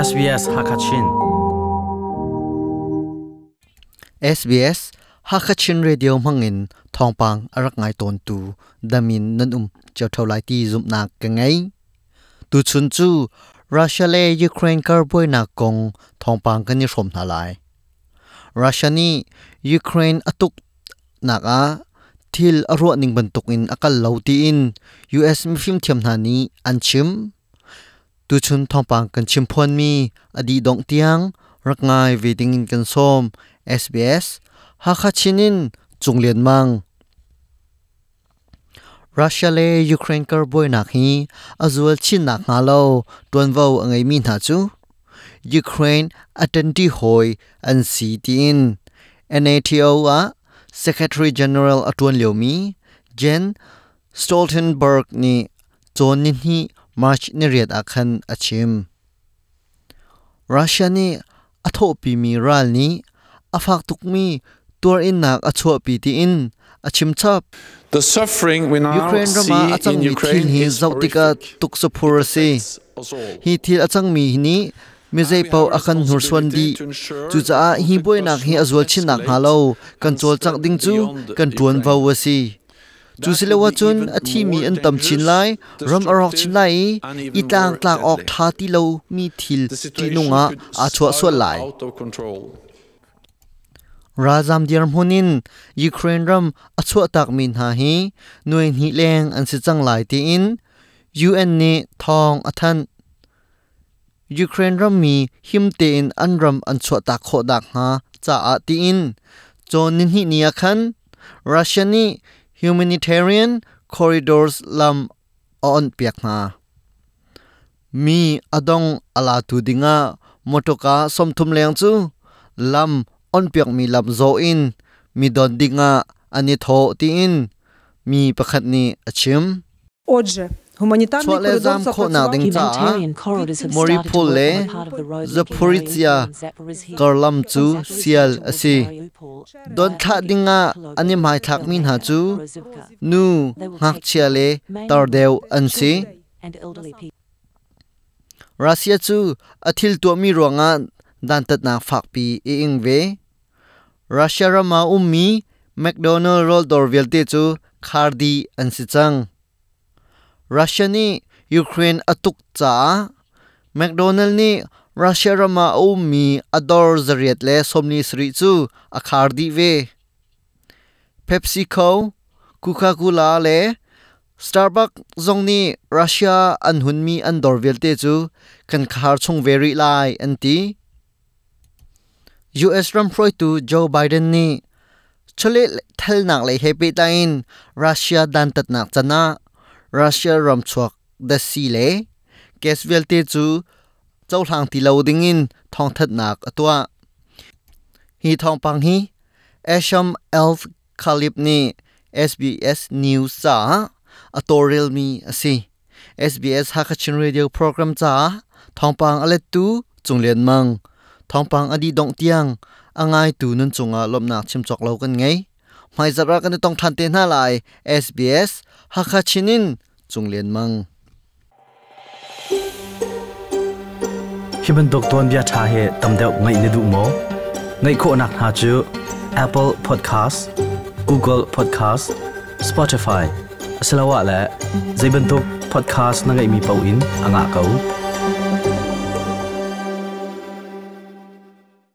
SBS Hakachin SBS Hakachin Radio mangin thongpang arak ngai ton tu damin nan um chau thau lai ti zum na ka ngai tu chun chu Russia le Ukraine kar boi na kong thongpang kan ni Som na lai Russia ni Ukraine atuk nak a thil aro ning ban tuk in akal lo ti in US mi phim thiam na ni an chim tu chun thong pang kan chim phon mi, adi dong tiang, rak ngai ve ding in kan som SBS ha kha chinin chung chunglen mang. Russia le Ukraine kar boy na hi azul chin na nga lo ton vo angai mi na chu. Ukraine atenti hoi an si tin NATO a Secretary General atun liomi Jen Stoltenberg ni chon ni hi March ni riat akhan achim. Russia ni atho pi mi ral ni afak tuk mi tur in nak acho pi ti in achim chap. The suffering we now Ukraine see in Ukraine hi zautika tuk sapur all. hi thil achang mi ni mi zai pau akan hur suan di chu cha hi boi nak hi azwal chin nak ha lo kan chol chak ding chu kan tuan vau wa si chu sile wa chun a thi mi an tam chin lai ram arok chin lai i tang tlak ok tha ti lo mi thil The ti situation nunga could a chua so spiral lai out of control. Razam dir hunin Ukraine ram achua tak min ha hi nuai hi leng an si chang lai ti in UN ni thong athan Ukraine ram mi him te in an ram an chua tak kho dak ha cha a ti in chon nin hi nia khan Russia ni humanitarian corridors lam on piak na mi adong ala tu dinga motoka somthum leng chu lam on piak mi lam zo in mi don dinga ani tho ti in mi pakhat ni achim Отже, Humanitární le zam kho na ding cha mori phul le zaporizhia karlam chu sial asi. Don tha dinga ani mai thak ha chu. nu ngak chia le tar deu an si. Russia chu athil to mi ronga dan tat na phak pi e ing ve. Russia rama ummi McDonald roll dor velte chu khardi an si chang. Russia ni Ukraine atuk cha McDonald ni Russia rama mi ador zariat le somni sri chu akhardi ve. PepsiCo Coca-Cola le Starbucks zong ni Russia an hun mi an dor velte chu kan khar chung very lai anti. US ram froi tu Joe Biden ni. Chole thal nak le happy tain Russia dan tat nak chana. Russia ram chuak da si le kes te chu chau thang ti lo ding in thong that nak atwa hi thong pang hi. Asham Elf Khalib ni SBS News cha. Atorial mi asi. SBS Hakachin Radio program cha. Thongpang ale tu chung len mang. Thongpang adi dong tiang. Angai tu nun chunga lomnak chim chok lo kan ngai mai zara kan tong than te na lai SBS Hakachinin chunglen mang. Hiban dokton bia tha he, tam deuh ngai ne du mo. Ngai kho nak ha chu, Apple Podcast, Google Podcast, Spotify. Asalawa la zaiban tok podcast na ngai mi pau in, anga kau.